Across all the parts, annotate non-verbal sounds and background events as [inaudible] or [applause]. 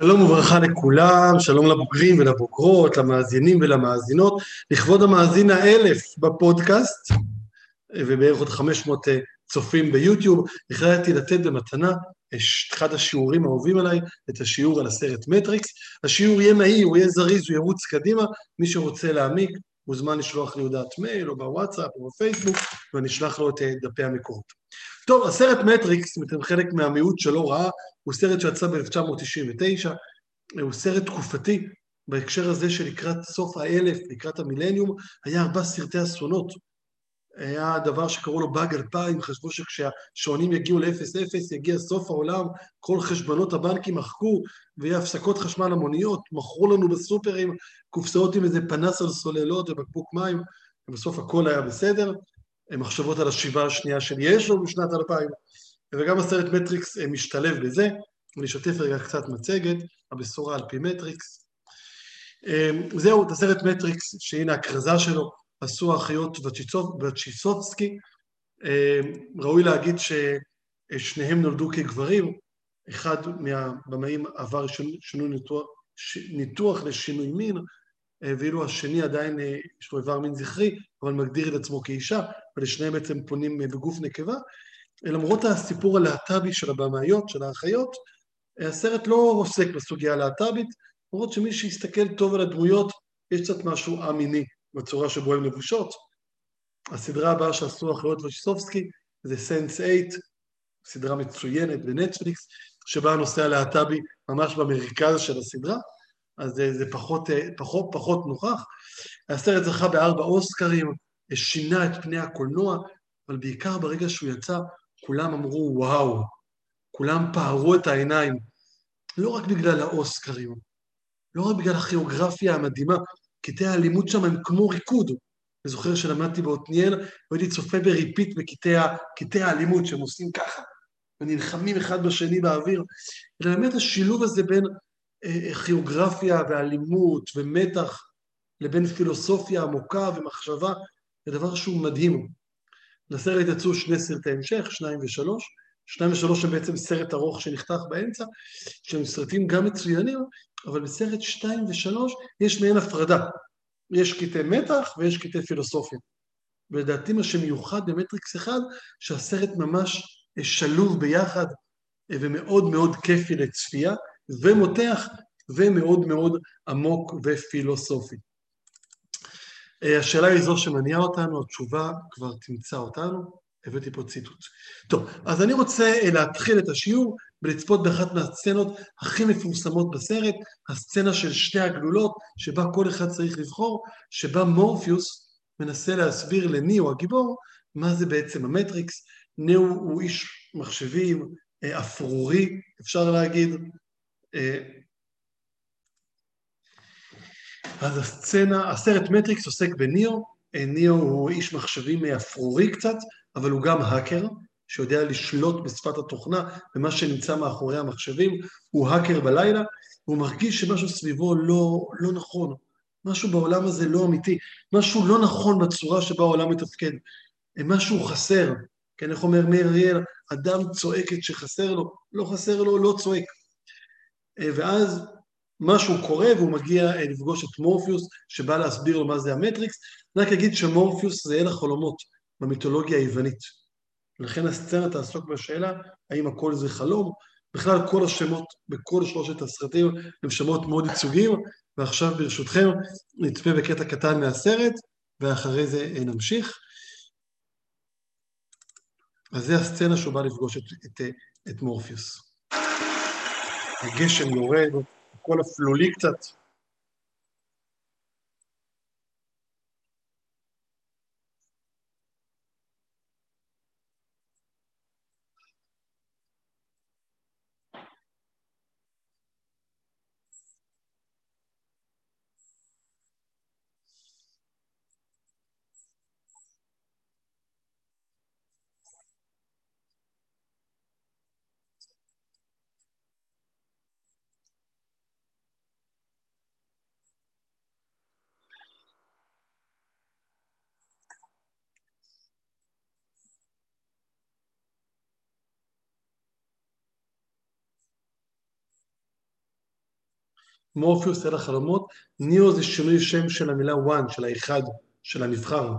שלום וברכה לכולם, שלום לבוגרים ולבוגרות, למאזינים ולמאזינות. לכבוד המאזין האלף בפודקאסט, ובערך עוד 500 אה, צופים ביוטיוב, החלטתי לתת במתנה אחד השיעורים האהובים עליי, את השיעור על הסרט מטריקס. השיעור יהיה מהיר, הוא יהיה זריז, הוא ירוץ קדימה. מי שרוצה להעמיק, מוזמן לשלוח לי הודעת מייל, או בוואטסאפ, או בפייסבוק, ואני אשלח לו את אה, דפי המקורות. טוב, הסרט מטריקס, אתם חלק מהמיעוט שלא ראה, הוא סרט שיצא ב-1999, הוא סרט תקופתי, בהקשר הזה שלקראת סוף האלף, לקראת המילניום, היה ארבע סרטי אסונות. היה דבר שקראו לו באג 2000, חשבו שכשהשעונים יגיעו ל-0-0, יגיע סוף העולם, כל חשבונות הבנקים מחקו, ויהיה הפסקות חשמל המוניות, מכרו לנו בסופרים קופסאות עם איזה פנס על סוללות ובקבוק מים, ובסוף הכל היה בסדר. מחשבות על השיבה השנייה של ישו בשנת 2000, וגם הסרט מטריקס משתלב בזה. אני אשתף רגע קצת מצגת, הבשורה על פי מטריקס. זהו, את הסרט מטריקס, שהנה הכרזה שלו, עשו האחיות וצ'אוסקי. ראוי להגיד ששניהם נולדו כגברים, אחד מהבמאים עבר שינוי ניתוח, ניתוח לשינוי מין, ואילו השני עדיין יש לו איבר מין זכרי, אבל מגדיר את עצמו כאישה, ולשניהם בעצם פונים בגוף נקבה. למרות הסיפור הלהט"בי של הבמאיות, של האחיות, הסרט לא עוסק בסוגיה הלהט"בית, למרות שמי שיסתכל טוב על הדמויות, יש קצת משהו א-מיני בצורה שבו הן לבושות. הסדרה הבאה שעשו אחיות ושיסובסקי זה סנס 8, סדרה מצוינת בנטפליקס, שבה הנושא הלהט"בי ממש במרכז של הסדרה, אז זה, זה פחות, פחות, פחות נוכח. הסרט זכה בארבע אוסקרים, שינה את פני הקולנוע, אבל בעיקר ברגע שהוא יצא, כולם אמרו וואו, כולם פערו את העיניים, לא רק בגלל האוסקרים, לא רק בגלל הכוריאוגרפיה המדהימה, קטעי האלימות שם הם כמו ריקוד. אני זוכר שלמדתי בעתניאל, והייתי צופה ב repeat בקטעי האלימות שהם עושים ככה, ונלחמים אחד בשני באוויר. אלא באמת השילוב הזה בין אה, כיאוגרפיה ואלימות ומתח לבין פילוסופיה עמוקה ומחשבה, זה דבר שהוא מדהים. לסרט יצאו שני סרטי המשך, שניים ושלוש. שניים ושלוש הם בעצם סרט ארוך שנחתך באמצע, שהם סרטים גם מצוינים, אבל בסרט שתיים ושלוש יש מעין הפרדה. יש קטעי מתח ויש קטעי פילוסופיה. ולדעתי מה שמיוחד במטריקס אחד, שהסרט ממש שלוב ביחד ומאוד מאוד כיפי לצפייה, ומותח ומאוד מאוד עמוק ופילוסופי. השאלה היא זו שמניעה אותנו, התשובה כבר תמצא אותנו. הבאתי פה ציטוט. טוב, אז אני רוצה להתחיל את השיעור ולצפות באחת מהסצנות הכי מפורסמות בסרט, הסצנה של שתי הגלולות, שבה כל אחד צריך לבחור, שבה מורפיוס מנסה להסביר לניאו הגיבור, מה זה בעצם המטריקס. ניאו הוא איש מחשבים, אפרורי, אפשר להגיד. אז הסצנה, הסרט מטריקס עוסק בניאו, ניאו הוא איש מחשבים אפרורי קצת, אבל הוא גם האקר, שיודע לשלוט בשפת התוכנה ומה שנמצא מאחורי המחשבים, הוא האקר בלילה, והוא מרגיש שמשהו סביבו לא, לא נכון, משהו בעולם הזה לא אמיתי, משהו לא נכון בצורה שבה העולם מתפקד, משהו חסר, כן, איך אומר מאיר אריאל, אדם צועקת שחסר לו, לא חסר לו, לא צועק. ואז משהו קורה והוא מגיע לפגוש את מורפיוס, שבא להסביר לו מה זה המטריקס, רק אגיד שמורפיוס זה אל החלומות. במיתולוגיה היוונית. לכן הסצנה תעסוק בשאלה האם הכל זה חלום. בכלל כל השמות בכל שלושת הסרטים הם שמות מאוד ייצוגיים, ועכשיו ברשותכם נצפה בקטע קטן מהסרט, ואחרי זה נמשיך. אז זה הסצנה שהוא בא לפגוש את, את, את מורפיוס. הגשם יורד, הכל אפלולי קצת. מורפיוס אל החלומות, ניאו זה שינוי שם של המילה one, של האחד, של הנבחר.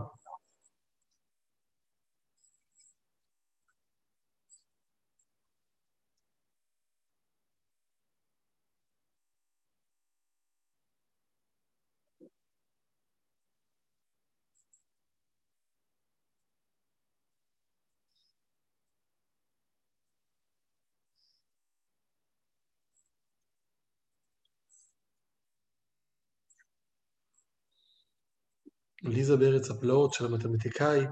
ליזה בארץ הפלאות של המתמטיקאי.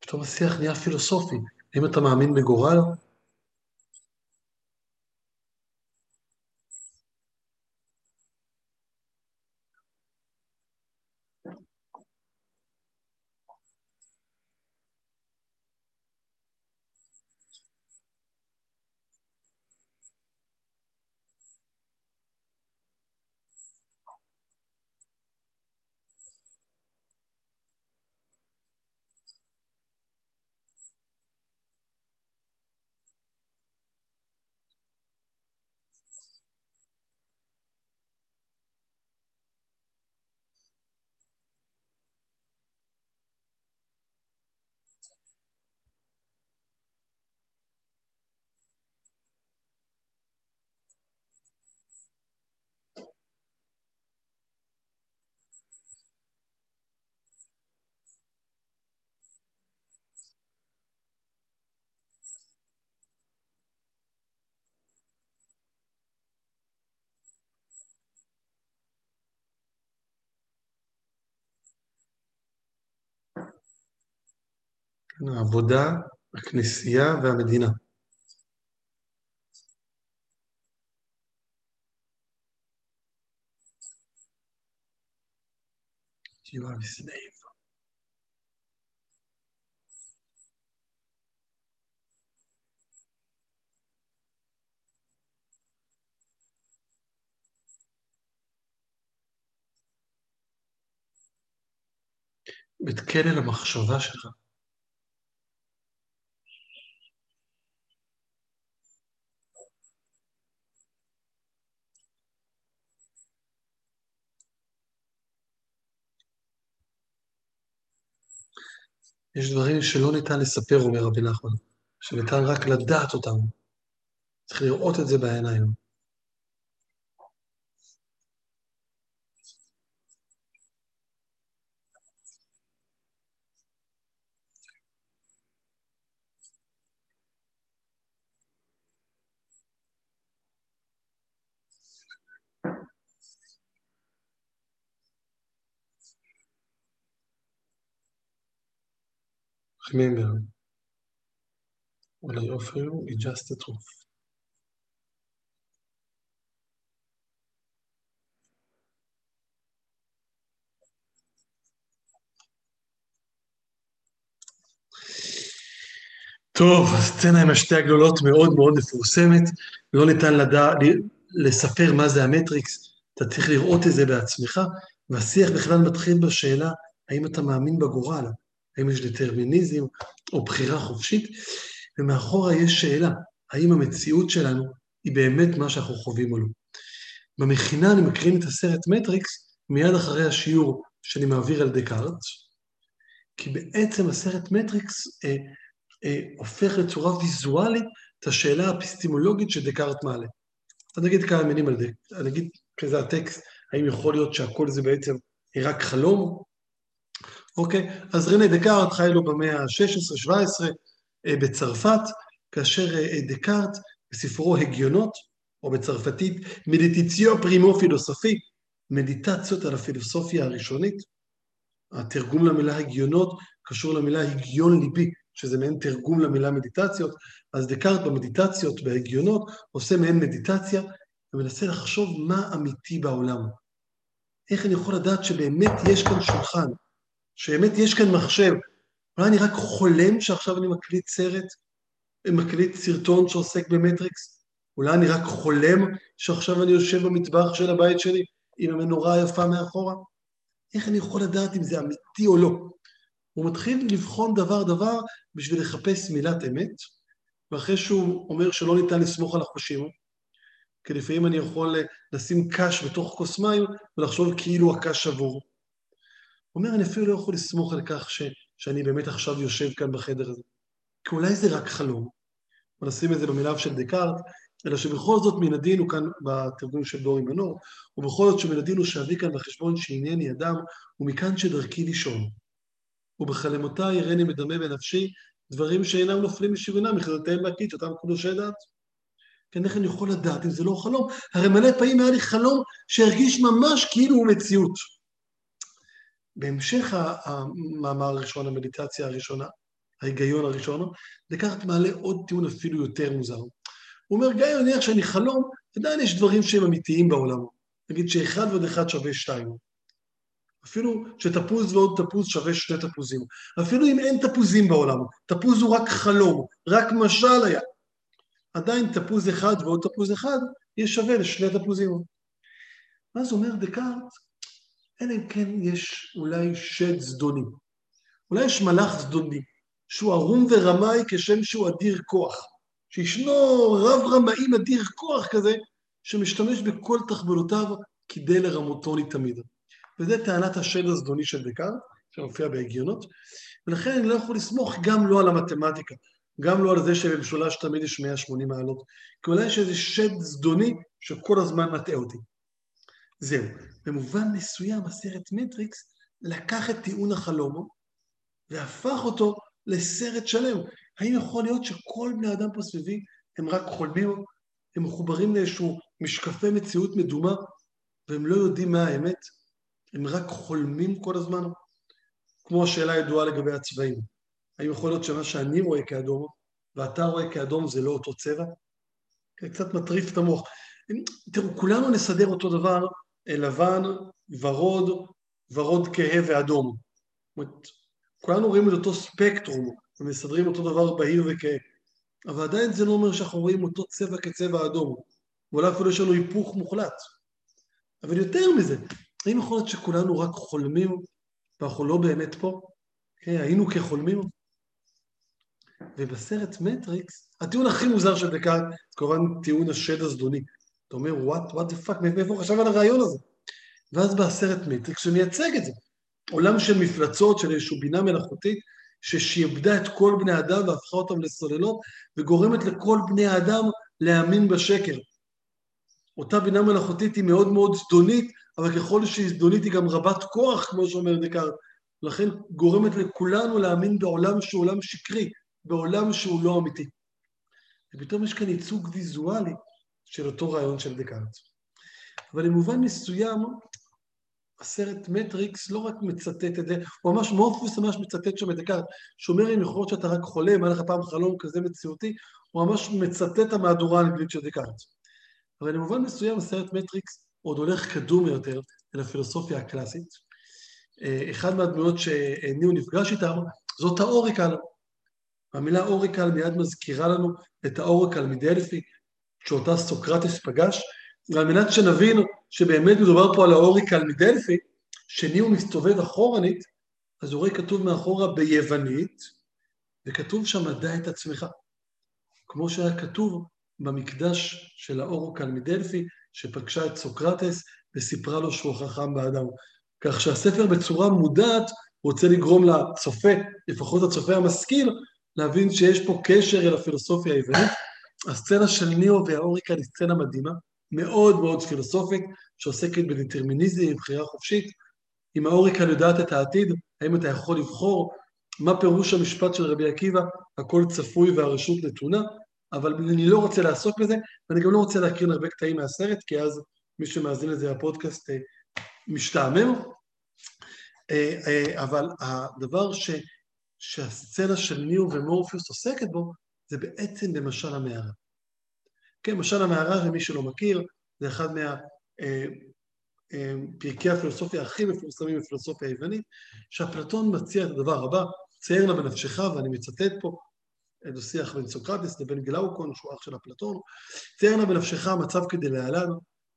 פתאום השיח נהיה פילוסופי. האם אתה מאמין בגורל? העבודה, הכנסייה והמדינה. בית כלא למחשבה שלך. יש דברים שלא ניתן לספר, אומר רבי נחמן, שניתן רק לדעת אותם. צריך לראות את זה בעיניים. Remember, what I offer you is just the truth. טוב, הסצנה עם השתי הגדולות מאוד מאוד מפורסמת, לא ניתן לדע, לספר מה זה המטריקס, אתה צריך לראות את זה בעצמך, והשיח בכלל מתחיל בשאלה, האם אתה מאמין בגורל? האם יש דטרמיניזם או בחירה חופשית, ומאחורה יש שאלה, האם המציאות שלנו היא באמת מה שאנחנו חווים או לא. במכינה אני מקרין את הסרט מטריקס מיד אחרי השיעור שאני מעביר על דקארט, כי בעצם הסרט מטריקס אה, אה, הופך לצורה ויזואלית את השאלה האפיסטימולוגית שדקארט מעלה. אז נגיד כמה מילים על דקארט, אני אגיד כזה הטקסט, האם יכול להיות שהכל זה בעצם רק חלום, אוקיי? אז רנה דקארט חי לו במאה ה-16-17 אה, בצרפת, כאשר אה, דקארט בספרו הגיונות, או בצרפתית מדיטיציו פרימו פילוסופי, מדיטציות על הפילוסופיה הראשונית. התרגום למילה הגיונות קשור למילה הגיון ליבי, שזה מעין תרגום למילה מדיטציות, אז דקארט במדיטציות, בהגיונות, עושה מעין מדיטציה ומנסה לחשוב מה אמיתי בעולם. איך אני יכול לדעת שבאמת יש כאן שולחן, שבאמת יש כאן מחשב. אולי אני רק חולם שעכשיו אני מקליט סרט, מקליט סרטון שעוסק במטריקס? אולי אני רק חולם שעכשיו אני יושב במטבח של הבית שלי עם המנורה היפה מאחורה? איך אני יכול לדעת אם זה אמיתי או לא? הוא מתחיל לבחון דבר-דבר בשביל לחפש מילת אמת, ואחרי שהוא אומר שלא ניתן לסמוך על החושים, כי לפעמים אני יכול לשים קש בתוך כוס מים ולחשוב כאילו הקש שבור. אומר, אני אפילו לא יכול לסמוך על כך ש, שאני באמת עכשיו יושב כאן בחדר הזה, כי אולי זה רק חלום. ונשים את זה במיליו של דקארט, אלא שבכל זאת מן הדין הוא כאן בתרגום של דורי מנור, ובכל זאת שמן הדין הוא שאביא כאן בחשבון שענייני אדם, ומכאן שדרכי לישון. ובחלמותיי יראני מדמה בנפשי דברים שאינם נופלים משריונם, מחרדותיהם להקיץ, אותם קדושי דעת. כן, איך אני יכול לדעת אם זה לא חלום? הרי מלא פעמים היה לי חלום שהרגיש ממש כאילו הוא מציאות. בהמשך המאמר הראשון, המדיטציה הראשונה, ההיגיון הראשון, דקארט מעלה עוד טיעון אפילו יותר מוזר. הוא אומר, גם אם נניח שאני חלום, עדיין יש דברים שהם אמיתיים בעולם. נגיד שאחד ועוד אחד שווה שתיים. אפילו שתפוז ועוד תפוז שווה שני תפוזים. אפילו אם אין תפוזים בעולם, תפוז הוא רק חלום, רק משל היה. עדיין תפוז אחד ועוד תפוז אחד יהיה שווה לשני תפוזים. ואז אומר דקארט, אלא אם כן יש אולי שד זדוני. אולי יש מלאך זדוני, שהוא ערום ורמאי כשם שהוא אדיר כוח. שישנו רב רמאים אדיר כוח כזה, שמשתמש בכל תחבולותיו כדי לרמותוני תמיד. וזו טענת השד הזדוני של דקארט, שמופיע בהגיונות, ולכן אני לא יכול לסמוך גם לא על המתמטיקה, גם לא על זה שבמשולש תמיד יש 180 מעלות, כי אולי יש איזה שד זדוני שכל הזמן מטעה אותי. זהו. במובן מסוים הסרט מטריקס לקח את טיעון החלום והפך אותו לסרט שלם. האם יכול להיות שכל בני אדם פה סביבי הם רק חולמים, הם מחוברים לאיזשהו משקפי מציאות מדומה והם לא יודעים מה האמת? הם רק חולמים כל הזמן? כמו השאלה הידועה לגבי הצבעים. האם יכול להיות שמה שאני רואה כאדום ואתה רואה כאדום זה לא אותו צבע? קצת מטריף את המוח. תראו, כולנו נסדר אותו דבר, לבן, ורוד, ורוד כהה ואדום. זאת אומרת, כולנו רואים את אותו ספקטרום, ומסדרים אותו דבר בהיר וכהה. אבל עדיין זה לא אומר שאנחנו רואים אותו צבע כצבע אדום. ואולי אפילו יש לנו היפוך מוחלט. אבל יותר מזה, האם יכול להיות שכולנו רק חולמים ואנחנו לא באמת פה? כן, היינו כחולמים? ובסרט מטריקס, הטיעון הכי מוזר דקארט, זה כמובן טיעון השד הזדוני. אתה אומר, what, what the fuck, מאיפה הוא חשב על הרעיון הזה? ואז בא הסרט מטריקס שמייצג את זה. עולם של מפלצות, של איזושהי בינה מלאכותית, ששיעבדה את כל בני האדם והפכה אותם לסוללות, וגורמת לכל בני האדם להאמין בשקר. אותה בינה מלאכותית היא מאוד מאוד זדונית, אבל ככל שהיא זדונית היא גם רבת כוח, כמו שאומר דקארט. לכן גורמת לכולנו להאמין בעולם שהוא עולם שקרי, בעולם שהוא לא אמיתי. ופתאום יש כאן ייצוג ויזואלי של אותו רעיון של דקארט. אבל למובן מסוים, הסרט מטריקס לא רק מצטט את זה, הוא ממש, מורפוס ממש מצטט שם את דקארט, שאומר אם יכול להיות שאתה רק חולם, היה לך פעם חלום כזה מציאותי, הוא ממש מצטט את המהדורה האנגלית של דקארט. אבל למובן מסוים הסרט מטריקס עוד הולך קדום יותר אל הפילוסופיה הקלאסית. אה, אחד מהדמויות שניו נפגש איתם זאת האוריקל. המילה אוריקל מיד מזכירה לנו את האוריקל מדלפי, שאותה סוקרטס פגש, ועל מנת שנבין שבאמת מדובר פה על האוריקל מדלפי, שניו מסתובב אחורנית, אז הוא רואה כתוב מאחורה ביוונית, וכתוב שם מדע את עצמך. כמו שהיה כתוב במקדש של האורוקל מדלפי, שפגשה את סוקרטס וסיפרה לו שהוא חכם באדם. כך שהספר בצורה מודעת רוצה לגרום לצופה, לפחות הצופה המשכיל, להבין שיש פה קשר אל הפילוסופיה היוונית. הסצנה של ניאו והאוריקל היא סצנה מדהימה, מאוד מאוד פילוסופית, שעוסקת בדטרמיניזם, בבחירה חופשית. אם האוריקל יודעת את העתיד, האם אתה יכול לבחור מה פירוש המשפט של רבי עקיבא, הכל צפוי והרשות נתונה, אבל אני לא רוצה לעסוק בזה, ואני גם לא רוצה להקרין הרבה קטעים מהסרט, כי אז מי שמאזין לזה הפודקאסט אה, משתעמם. אה, אה, אבל הדבר ש, שהסצנה של ניו ומורפיוס עוסקת בו, זה בעצם במשל המערה. כן, משל המערה, למי שלא מכיר, זה אחד מהפרקי הפילוסופיה הכי מפורסמים בפילוסופיה היוונית, שאפלטון מציע את הדבר הבא, צייר לה בנפשך, ואני מצטט פה, דו-שיח בין סוקרטס לבין גלאוקון, שהוא אח של אפלטון, תאר נא בנפשך המצב כדי להלן,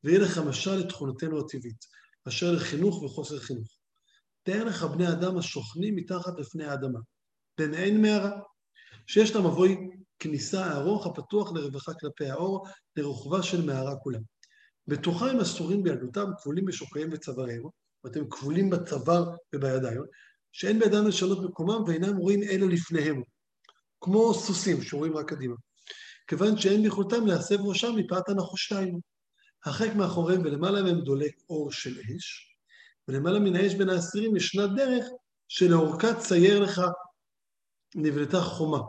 ויהיה לך משל לתכונתנו הטבעית, אשר לחינוך וחוסר חינוך. תאר לך בני אדם השוכנים מתחת לפני האדמה, במעין מערה, שיש לה מבוי כניסה ארוך הפתוח לרווחה כלפי האור, לרוחבה של מערה כולה. בתוכה הם אסורים בילדותם, כבולים בשוקעיהם וצוואריהם, ואתם כבולים בצוואר ובידיים, שאין בידם לשנות מקומם ואינם רואים אלא לפניהם, כמו סוסים שרואים רק קדימה. כיוון שאין ביכולתם להסב ראשם מפאת הנחושתיים. הרחק מאחוריהם ולמעלה מהם דולק אור של אש, ולמעלה מן האש בין האסירים ישנה דרך שלאורכה צייר לך נבנתה חומה.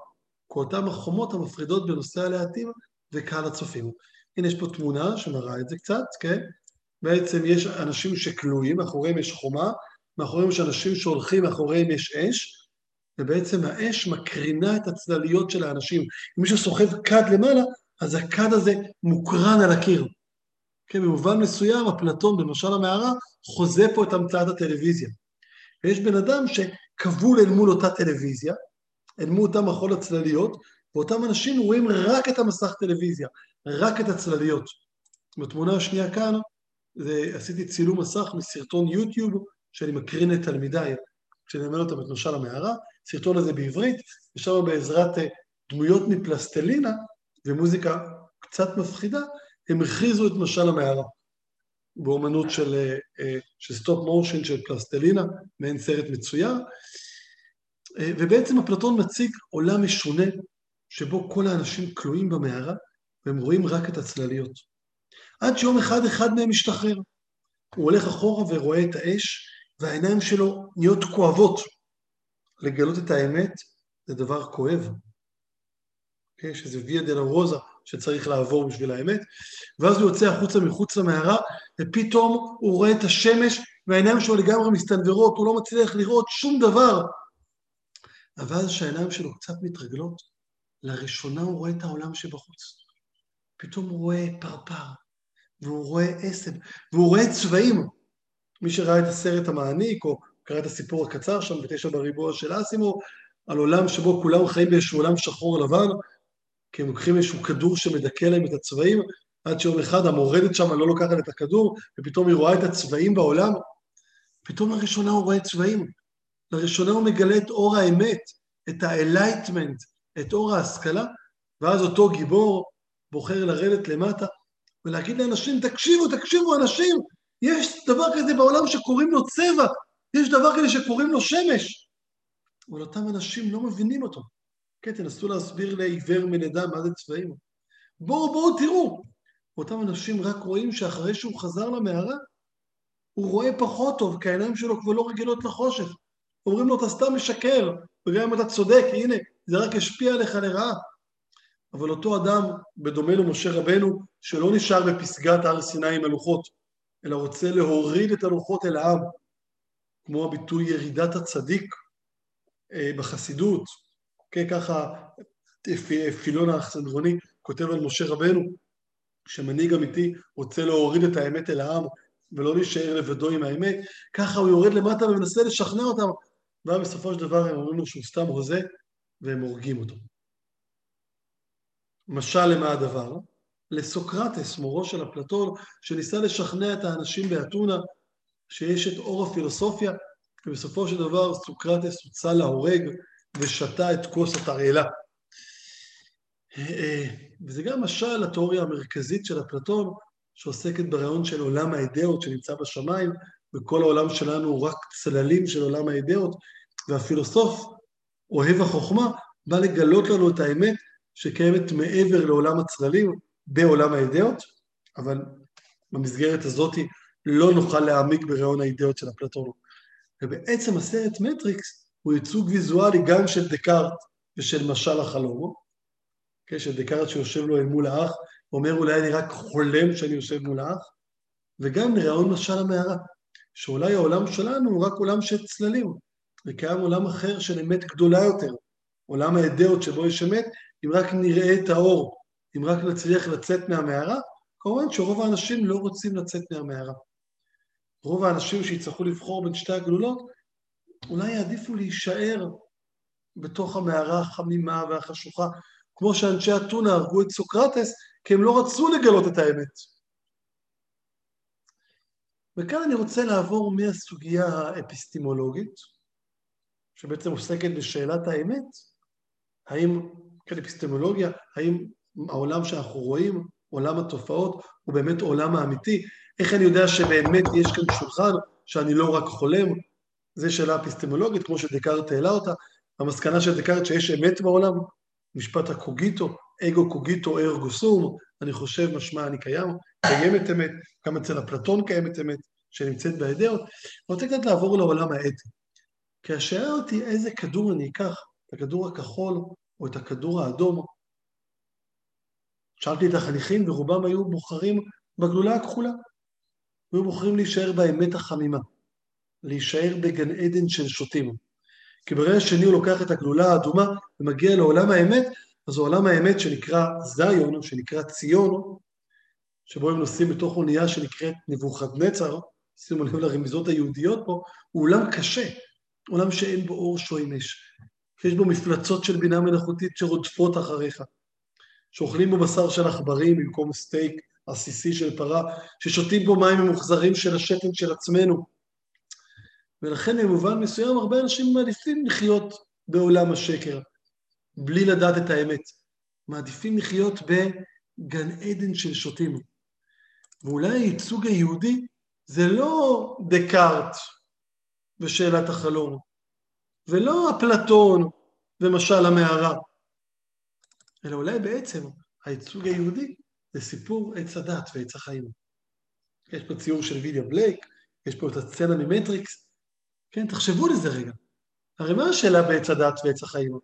כאותם החומות המפרידות בנושא הלהטים וקהל הצופים. הנה יש פה תמונה שמראה את זה קצת, כן? בעצם יש אנשים שכלואים, מאחוריהם יש חומה, מאחוריהם יש אנשים שהולכים, מאחוריהם יש אש, ובעצם האש מקרינה את הצלליות של האנשים. אם מישהו סוחב כד למעלה, אז הכד הזה מוקרן על הקיר. כן, במובן מסוים, אפלטון, במשל המערה, חוזה פה את המצאת הטלוויזיה. ויש בן אדם שכבול אל מול אותה טלוויזיה, אל מול אותם מחול הצלליות, ואותם אנשים רואים רק את המסך טלוויזיה, רק את הצלליות. בתמונה השנייה כאן, זה, עשיתי צילום מסך מסרטון יוטיוב שאני מקרין לתלמידיי, כשאני לומד איתם את משל המערה, סרטון הזה בעברית, ושם בעזרת אה, דמויות מפלסטלינה ומוזיקה קצת מפחידה, הם הכריזו את משל המערה. באומנות של, אה, אה, של stop motion של פלסטלינה, מעין סרט מצויר, ובעצם אפלטון מציג עולם משונה, שבו כל האנשים כלואים במערה, והם רואים רק את הצלליות. עד שיום אחד אחד מהם משתחרר. הוא הולך אחורה ורואה את האש, והעיניים שלו נהיות כואבות. לגלות את האמת זה דבר כואב. יש איזה ויה דלה רוזה שצריך לעבור בשביל האמת, ואז הוא יוצא החוצה מחוץ למערה, ופתאום הוא רואה את השמש, והעיניים שלו לגמרי מסתנוורות, הוא לא מצליח לראות שום דבר. אבל אז כשהעיניים שלו קצת מתרגלות, לראשונה הוא רואה את העולם שבחוץ. פתאום הוא רואה פרפר, והוא רואה עשב, והוא רואה צבעים. מי שראה את הסרט המעניק, או קרא את הסיפור הקצר שם בתשע בריבוע של אסימו, על עולם שבו כולם חיים באיזשהו עולם שחור לבן, כי הם לוקחים איזשהו כדור שמדכא להם את הצבעים, עד שיום אחד המורדת שם לא לוקחת את הכדור, ופתאום היא רואה את הצבעים בעולם. פתאום לראשונה הוא רואה צבעים. לראשונה הוא מגלה את אור האמת, את ה-Enlightenment, את אור ההשכלה, ואז אותו גיבור בוחר לרדת למטה ולהגיד לאנשים, תקשיבו, תקשיבו, אנשים, יש דבר כזה בעולם שקוראים לו צבע, יש דבר כזה שקוראים לו שמש. אבל אותם אנשים לא מבינים אותו. כן, תנסו להסביר לעיוור מלידה מה זה צבעים. בואו, בואו תראו. אותם אנשים רק רואים שאחרי שהוא חזר למערה, הוא רואה פחות טוב, כי העיניים שלו כבר לא רגילות לחושך. אומרים לו, אתה סתם משקר, וגם אם אתה צודק, הנה, זה רק השפיע עליך לרעה. אבל אותו אדם, בדומה למשה רבנו, שלא נשאר בפסגת הר סיני עם הלוחות, אלא רוצה להוריד את הלוחות אל העם, כמו הביטוי ירידת הצדיק אה, בחסידות, כן, ככה פילון האכסנדרוני כותב על משה רבנו, שמנהיג אמיתי רוצה להוריד את האמת אל העם ולא להישאר לבדו עם האמת, ככה הוא יורד למטה ומנסה לשכנע אותם, ואז בסופו של דבר הם אומרים לו שהוא סתם הוזה, והם הורגים אותו. משל למה הדבר? לסוקרטס, מורו של אפלטון, שניסה לשכנע את האנשים באתונה שיש את אור הפילוסופיה, ובסופו של דבר סוקרטס הוצא להורג ושתה את כוס התרעלה. וזה גם משל לתיאוריה המרכזית של אפלטון, שעוסקת ברעיון של עולם האידאות שנמצא בשמיים, וכל העולם שלנו הוא רק צללים של עולם האידאות, והפילוסוף, אוהב החוכמה, בא לגלות לנו את האמת שקיימת מעבר לעולם הצללים, בעולם האידאות, אבל במסגרת הזאת לא נוכל להעמיק ברעיון האידאות של אפלטון. ובעצם הסרט מטריקס הוא ייצוג ויזואלי גם של דקארט ושל משל החלום, כן, של דקארט שיושב לו אל מול האח, אומר אולי אני רק חולם שאני יושב מול האח, וגם לרעיון משל המערה, שאולי העולם שלנו הוא רק עולם של צללים, וקיים עולם אחר של אמת גדולה יותר, עולם האידאות שבו יש אמת, אם רק נראה את האור, אם רק נצליח לצאת מהמערה, כמובן שרוב האנשים לא רוצים לצאת מהמערה. רוב האנשים שיצטרכו לבחור בין שתי הגלולות, אולי יעדיפו להישאר בתוך המערה החמימה והחשוכה, כמו שאנשי אתונה הרגו את סוקרטס, כי הם לא רצו לגלות את האמת. וכאן אני רוצה לעבור מהסוגיה האפיסטימולוגית, שבעצם עוסקת בשאלת האמת, האם, כן, אפיסטימולוגיה, האם העולם שאנחנו רואים, עולם התופעות, הוא באמת עולם האמיתי? איך אני יודע שבאמת יש כאן שולחן, שאני לא רק חולם? זו שאלה אפיסטימולוגית, כמו שדקארט העלה אותה. המסקנה של דקארט שיש אמת בעולם, משפט הקוגיטו, אגו קוגיטו ארגו סום, אני חושב משמע אני קיים, קיימת אמת, גם אצל אפלטון קיימת אמת, שנמצאת באידאות. אני רוצה קצת לעבור לעולם האתי. כי השאלה אותי איזה כדור אני אקח, את הכדור הכחול או את הכדור האדום. שאלתי את החניכים ורובם היו בוחרים בגלולה הכחולה. היו בוחרים להישאר באמת החמימה, להישאר בגן עדן של שוטים. כי ברגע שני הוא לוקח את הגלולה האדומה ומגיע לעולם האמת, אז עולם האמת שנקרא זיון, שנקרא ציון, שבו הם נוסעים בתוך אונייה שנקראת נבוכדנצר, שימו לב לרמיזות היהודיות פה, הוא עולם קשה, עולם שאין בו אור שוימש, שיש בו מפלצות של בינה מלאכותית שרודפות אחריך, שאוכלים בו בשר של עכברים במקום סטייק עסיסי של פרה, ששותים בו מים ממוחזרים של השתן של עצמנו. ולכן במובן מסוים הרבה אנשים מעדיפים לחיות בעולם השקר, בלי לדעת את האמת. מעדיפים לחיות בגן עדן של שוטים. ואולי הייצוג היהודי זה לא דקארט ושאלת החלום, ולא אפלטון ומשל המערה, אלא אולי בעצם הייצוג היהודי זה סיפור עץ הדת ועץ החיים. יש פה ציור של וידיה בלייק, יש פה את הסצנה ממטריקס, כן, תחשבו לזה רגע. הרי מה השאלה בעץ הדת ועץ החיים?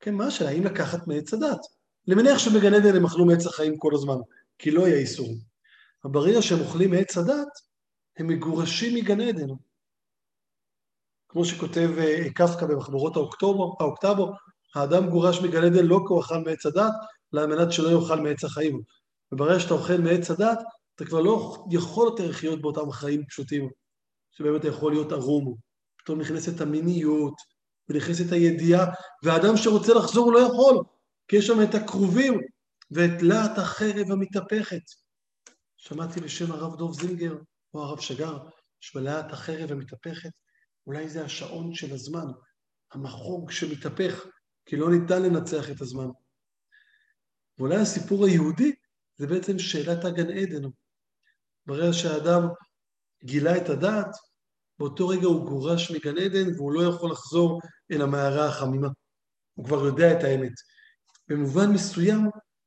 כן, מה השאלה? האם לקחת מעץ הדת? אני מניח שבגן עדן הם אכלו מעץ החיים כל הזמן, כי לא היה איסור. ברגע שהם אוכלים מעץ הדת, הם מגורשים מגן עדן. כמו שכותב אה, קפקא במחברות האוקטבור, האדם גורש מגן עדן לא כי הוא אכל מעץ הדת, אלא על מנת שלא יאכל מעץ החיים. וברגע שאתה אוכל מעץ הדת, אתה כבר לא יכול יותר לחיות באותם חיים פשוטים, שבאמת אתה יכול להיות ערום. פתאום נכנסת המיניות, ונכנסת הידיעה, והאדם שרוצה לחזור הוא לא יכול, כי יש שם את הכרובים, ואת להט החרב המתהפכת. שמעתי בשם הרב דוב זינגר, או הרב שגר, שבלהט החרב המתהפכת, אולי זה השעון של הזמן, המחוג שמתהפך, כי לא ניתן לנצח את הזמן. ואולי הסיפור היהודי זה בעצם שאלת הגן עדן. ברגע שהאדם גילה את הדעת, באותו רגע הוא גורש מגן עדן והוא לא יכול לחזור אל המערה החמימה. הוא כבר יודע את האמת. במובן מסוים,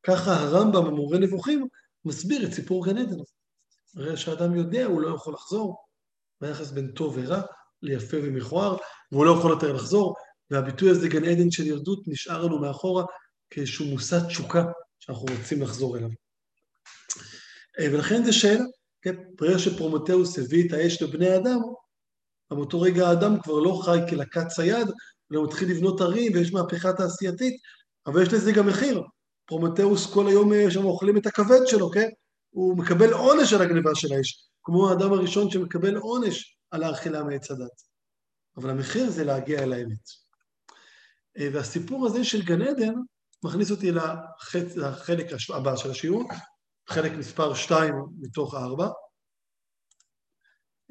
ככה הרמב"ם, המורה נבוכים, מסביר את סיפור גן עדן. הרי שהאדם יודע, הוא לא יכול לחזור, ביחס בין טוב ורע, ליפה ומכוער, והוא לא יכול יותר לחזור, והביטוי הזה, גן עדן של ירדות, נשאר לנו מאחורה כאיזשהו מושא תשוקה שאנחנו רוצים לחזור אליו. אה, ולכן זו שאלה, כן, ברגע שפרומטאוס הביא את האש לבני אדם, אבל באותו רגע האדם כבר לא חי כלקט ציד, אלא הוא מתחיל לבנות ערים ויש מהפכה תעשייתית, אבל יש לזה גם מחיר. פרומטאוס כל היום אה, שם אוכלים את הכבד שלו, כן? הוא מקבל עונש על הגניבה של האש, כמו האדם הראשון שמקבל עונש על האכילה מעץ הדעת. אבל המחיר זה להגיע אל האמת. אה, והסיפור הזה של גן עדן מכניס אותי לחצ... לחלק הבא של השיעור, חלק מספר 2 מתוך 4.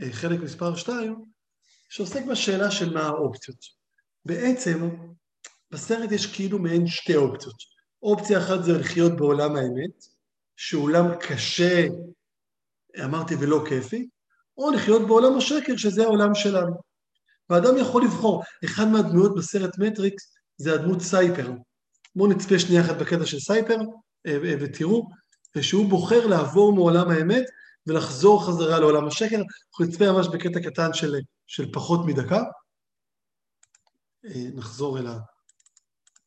אה, חלק מספר 2, שעוסק בשאלה של מה האופציות. בעצם, בסרט יש כאילו מעין שתי אופציות. אופציה אחת זה לחיות בעולם האמת, שהוא עולם קשה, אמרתי ולא כיפי, או לחיות בעולם השקר, שזה העולם שלנו. ואדם יכול לבחור. אחד מהדמויות בסרט מטריקס זה הדמות סייפר. בואו נצפה שנייה אחת בקטע של סייפר, אה, אה, ותראו, שהוא בוחר לעבור מעולם האמת ולחזור חזרה לעולם השקר. אנחנו נצפה ממש בקטע קטן של, של פחות מדקה. אה, נחזור אל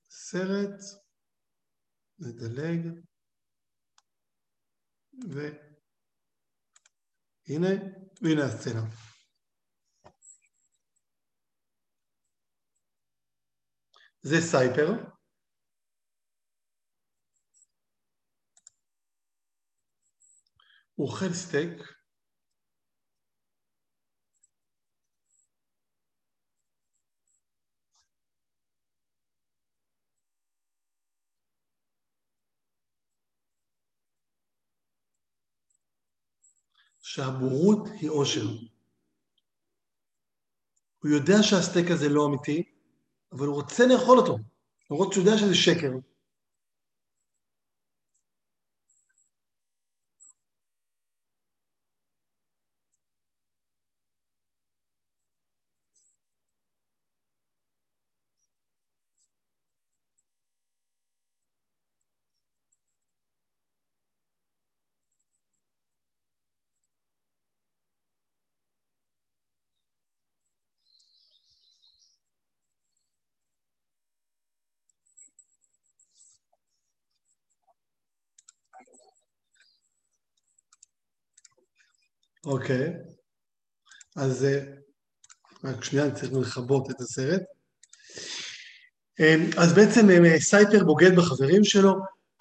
הסרט, נדלג, והנה, והנה הסצנה. זה סייפר. הוא אוכל סטייק, שהבורות היא עושר. הוא יודע שהסטייק הזה לא אמיתי, אבל הוא רוצה לאכול אותו, למרות שהוא יודע שזה שקר. אוקיי, אז אה, רק שנייה, אני צריך לכבות את הסרט. אמ, אז בעצם אה, סייפר בוגד בחברים שלו,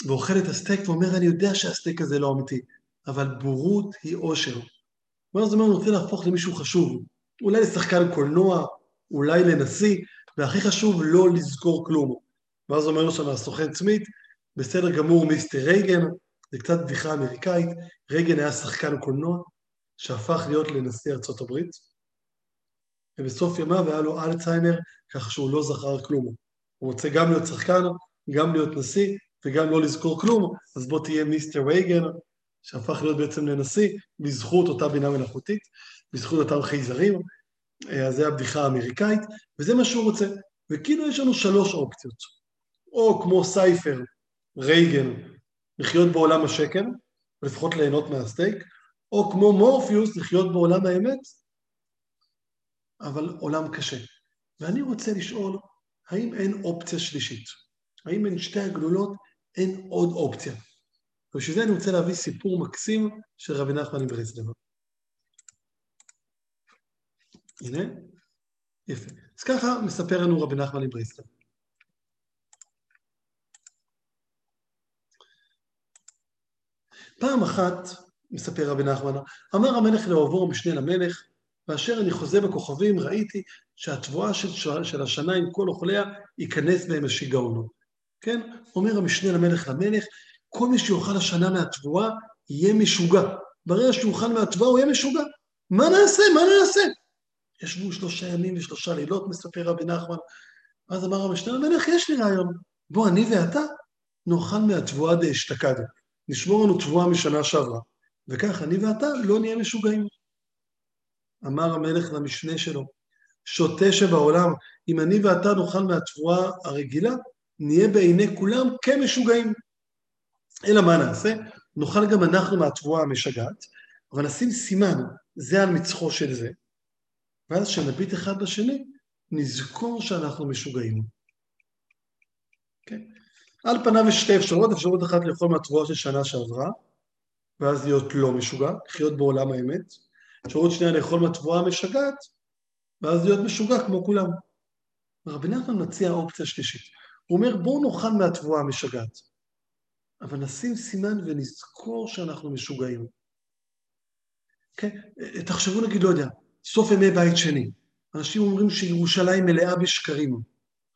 ואוכל את הסטייק ואומר, אני יודע שהסטייק הזה לא אמיתי, אבל בורות היא אושר. ואז הוא אומר, אני רוצה להפוך למישהו חשוב, אולי לשחקן קולנוע, אולי לנשיא, והכי חשוב, לא לזכור כלום. ואז אומר לו שם הסוכן סמית, בסדר גמור Mister Reagan, זה קצת בדיחה אמריקאית, רייגן היה שחקן קולנוע, שהפך להיות לנשיא ארצות הברית, ובסוף ימיו היה לו אלצהיימר, ככה שהוא לא זכר כלום. הוא רוצה גם להיות שחקן, גם להיות נשיא, וגם לא לזכור כלום, אז בוא תהיה מיסטר וייגן, שהפך להיות בעצם לנשיא, בזכות אותה בינה מלאכותית, בזכות אותם חייזרים, אז זה הבדיחה האמריקאית, וזה מה שהוא רוצה. וכאילו יש לנו שלוש אופציות, או כמו סייפר, רייגן, לחיות בעולם השקר, לפחות ליהנות מהסטייק, או כמו מורפיוס, לחיות בעולם האמת, אבל עולם קשה. ואני רוצה לשאול, האם אין אופציה שלישית? האם בין שתי הגלולות אין עוד אופציה? ובשביל זה אני רוצה להביא סיפור מקסים של רבי נחמן מברסלב. הנה, יפה. אז ככה מספר לנו רבי נחמן מברסלב. פעם אחת מספר רבי נחמן, אמר המלך לאוהבו המשנה למלך, ואשר אני חוזה בכוכבים ראיתי שהתבואה של, של השנה עם כל אוכליה ייכנס בהם השיגעונו. כן? אומר המשנה למלך למלך, כל מי שיאכל השנה מהתבואה יהיה משוגע. ברגע שהוא יאכל מהתבואה הוא יהיה משוגע. מה נעשה? מה נעשה? ישבו שלושה ימים ושלושה לילות, מספר רבי נחמן. אז אמר המשנה למלך, יש לי רעיון. בוא, אני ואתה נאכל מהתבואה דאשתקד. נשמור לנו תבואה משנה שעברה. וכך אני ואתה לא נהיה משוגעים. אמר המלך למשנה שלו, שוטה שבעולם, אם אני ואתה נאכל מהתבואה הרגילה, נהיה בעיני כולם כמשוגעים. אלא מה נעשה? נאכל גם אנחנו מהתבואה המשגעת, אבל נשים סימן, זה על מצחו של זה, ואז כשנביט אחד בשני, נזכור שאנחנו משוגעים. Okay. כן? על פניו יש שתי אפשרויות, אפשרות אחת לאכול מהתבואה של שנה שעברה, ואז להיות לא משוגע, לחיות בעולם האמת. אפשרות שנייה לאכול מהתבואה המשגעת, ואז להיות משוגע כמו כולם. רבי נחמן מציע אופציה שלישית. הוא אומר, בואו נאכל מהתבואה המשגעת, אבל נשים סימן ונזכור שאנחנו משוגעים. כן? תחשבו נגיד, לא יודע, סוף ימי בית שני. אנשים אומרים שירושלים מלאה בשקרים.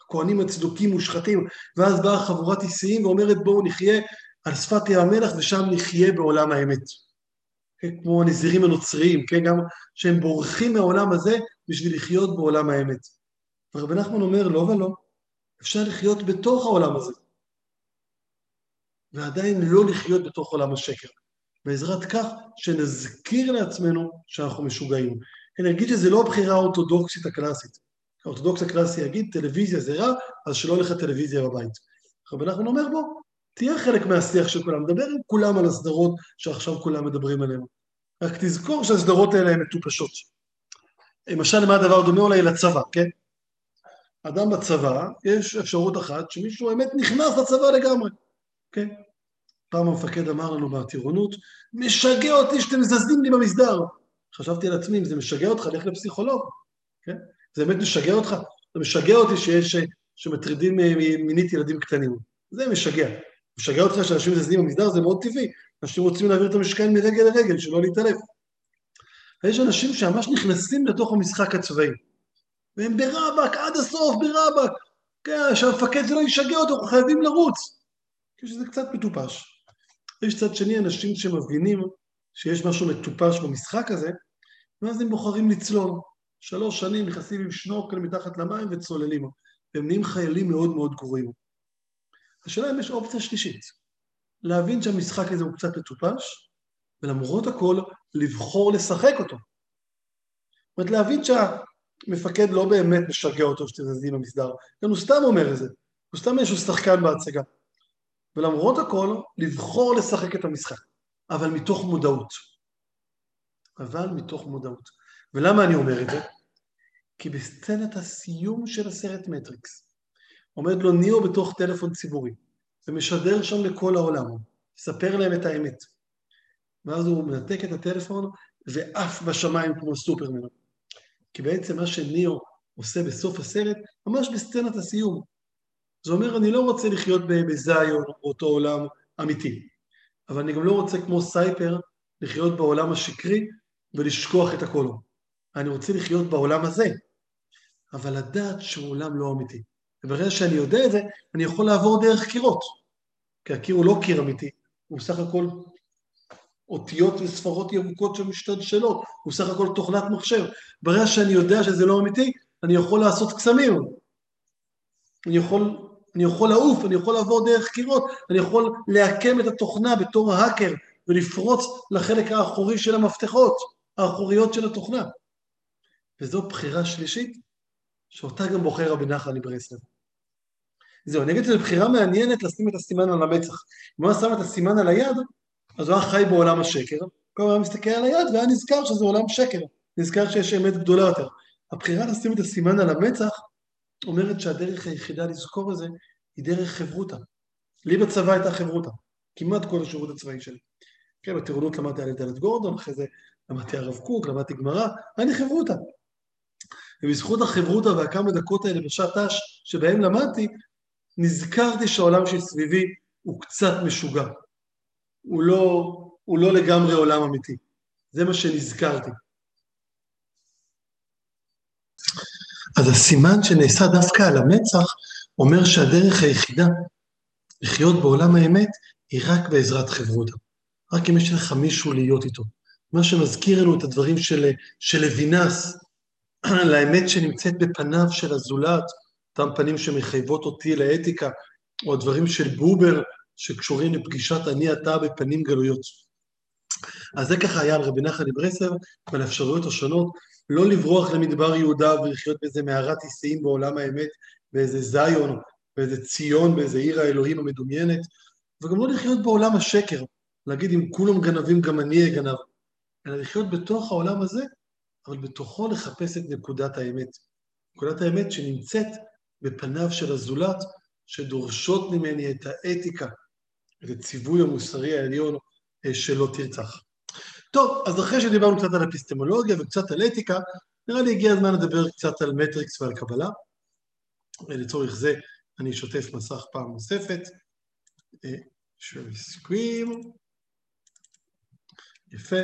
הכוהנים הצדוקים מושחתים, ואז באה חבורת איסיים ואומרת בואו נחיה על שפת ים המלח ושם נחיה בעולם האמת. כן, כמו הנזירים הנוצריים, כן, גם שהם בורחים מהעולם הזה בשביל לחיות בעולם האמת. ורבי נחמן אומר, לא ולא, אפשר לחיות בתוך העולם הזה, ועדיין לא לחיות בתוך עולם השקר. בעזרת כך שנזכיר לעצמנו שאנחנו משוגעים. אני אגיד שזה לא הבחירה האורתודוקסית הקלאסית. האורתודוקס הקלאסי יגיד, טלוויזיה זה רע, אז שלא הולך לטלוויזיה בבית. רבי נחמן אומר, בוא, תהיה חלק מהשיח של כולם, דבר עם כולם על הסדרות שעכשיו כולם מדברים עליהן. רק תזכור שהסדרות האלה הן מטופשות. למשל, למה הדבר דומה אולי לצבא, כן? אדם בצבא, יש אפשרות אחת שמישהו באמת נכנס לצבא לגמרי, כן? פעם המפקד אמר לנו בטירונות, משגע אותי שאתם זזים לי במסדר. חשבתי על עצמי, אם זה משגע אותך, לך לפסיכולוג, כן? זה באמת משגע אותך? זה משגע אותי שיש, שמטרידים מינית ילדים קטנים. זה משגע. משגע אותך שאנשים זזים במסדר, זה מאוד טבעי. אנשים רוצים להעביר את המשקעים מרגל לרגל, שלא להתעלף. ויש אנשים שממש נכנסים לתוך המשחק הצבאי. והם ברבק, עד הסוף, ברבק. כן, שהמפקד זה לא ישגע אותו, אנחנו חייבים לרוץ. כי שזה קצת מטופש. יש צד שני אנשים שמבינים שיש משהו מטופש במשחק הזה, ואז הם בוחרים לצלול. שלוש שנים נכנסים עם שנורקל מתחת למים וצוללים. והם נהיים חיילים מאוד מאוד גרועים. השאלה אם יש אופציה שלישית, להבין שהמשחק הזה הוא קצת מטופש, ולמרות הכל, לבחור לשחק אותו. זאת אומרת, להבין שהמפקד לא באמת משגע אותו שתזזים במסדר, גם הוא סתם אומר את זה, הוא סתם איזשהו שחקן בהצגה. ולמרות הכל, לבחור לשחק את המשחק, אבל מתוך מודעות. אבל מתוך מודעות. ולמה אני אומר את זה? כי בסצנת הסיום של הסרט מטריקס, עומד לו ניאו בתוך טלפון ציבורי, ומשדר שם לכל העולם, מספר להם את האמת. ואז הוא מנתק את הטלפון ועף בשמיים כמו סופרמן. כי בעצם מה שניאו עושה בסוף הסרט, ממש בסצנת הסיום. זה אומר, אני לא רוצה לחיות בזיון, באותו עולם אמיתי, אבל אני גם לא רוצה כמו סייפר לחיות בעולם השקרי ולשכוח את הכל. אני רוצה לחיות בעולם הזה, אבל לדעת שהוא עולם לא אמיתי. וברגע שאני יודע את זה, אני יכול לעבור דרך קירות. כי הקיר הוא לא קיר אמיתי, הוא סך הכל אותיות וספרות ירוקות שמשתלשלות, הוא סך הכל תוכנת מחשב. ברגע שאני יודע שזה לא אמיתי, אני יכול לעשות קסמים. אני יכול, אני יכול לעוף, אני יכול לעבור דרך קירות, אני יכול לעקם את התוכנה בתור האקר ולפרוץ לחלק האחורי של המפתחות, האחוריות של התוכנה. וזו בחירה שלישית שאותה גם בוחר רבי נחמן מברסלב. זהו, אני אגיד שזו בחירה מעניינת לשים את הסימן על המצח. אם הוא שם את הסימן על היד, אז הוא היה חי בעולם השקר, כל הזמן מסתכל על היד והיה נזכר שזה עולם שקר, נזכר שיש אמת גדולה יותר. הבחירה לשים את הסימן על המצח אומרת שהדרך היחידה לזכור את זה היא דרך חברותה. לי בצבא הייתה חברותה, כמעט כל השירות הצבאי שלי. כן, בטירונות למדתי על ידי גורדון, אחרי זה למדתי הרב קוק, למדתי גמרא, היה לי חברותה. ובזכות החברותה והכמה דקות האלה בשעת ת"ש שבהם למדתי, נזכרתי שהעולם שסביבי הוא קצת משוגע. הוא לא, הוא לא לגמרי עולם אמיתי. זה מה שנזכרתי. אז הסימן שנעשה דווקא על המצח אומר שהדרך היחידה לחיות בעולם האמת היא רק בעזרת חברותה. רק אם יש לך מישהו להיות איתו. מה שמזכיר לנו את הדברים של, של לוינס, [clears throat] לאמת שנמצאת בפניו של הזולת, אותם פנים שמחייבות אותי לאתיקה, או הדברים של בובר שקשורים לפגישת אני אתה בפנים גלויות. אז זה ככה היה על רבי נחמן מברסלב ועל האפשרויות השונות, לא לברוח למדבר יהודה ולחיות באיזה מערת היסעים בעולם האמת, באיזה זיון, באיזה ציון, באיזה עיר האלוהים המדומיינת, וגם לא לחיות בעולם השקר, להגיד אם כולם גנבים גם אני אהיה גנב, אלא לחיות בתוך העולם הזה אבל בתוכו לחפש את נקודת האמת. נקודת האמת שנמצאת בפניו של הזולת, שדורשות ממני את האתיקה, את הציווי המוסרי העליון אה, שלא תרצח. טוב, אז אחרי שדיברנו קצת על אפיסטמולוגיה וקצת על אתיקה, נראה לי הגיע הזמן לדבר קצת על מטריקס ועל קבלה. לצורך זה אני אשתף מסך פעם נוספת. share screen. יפה.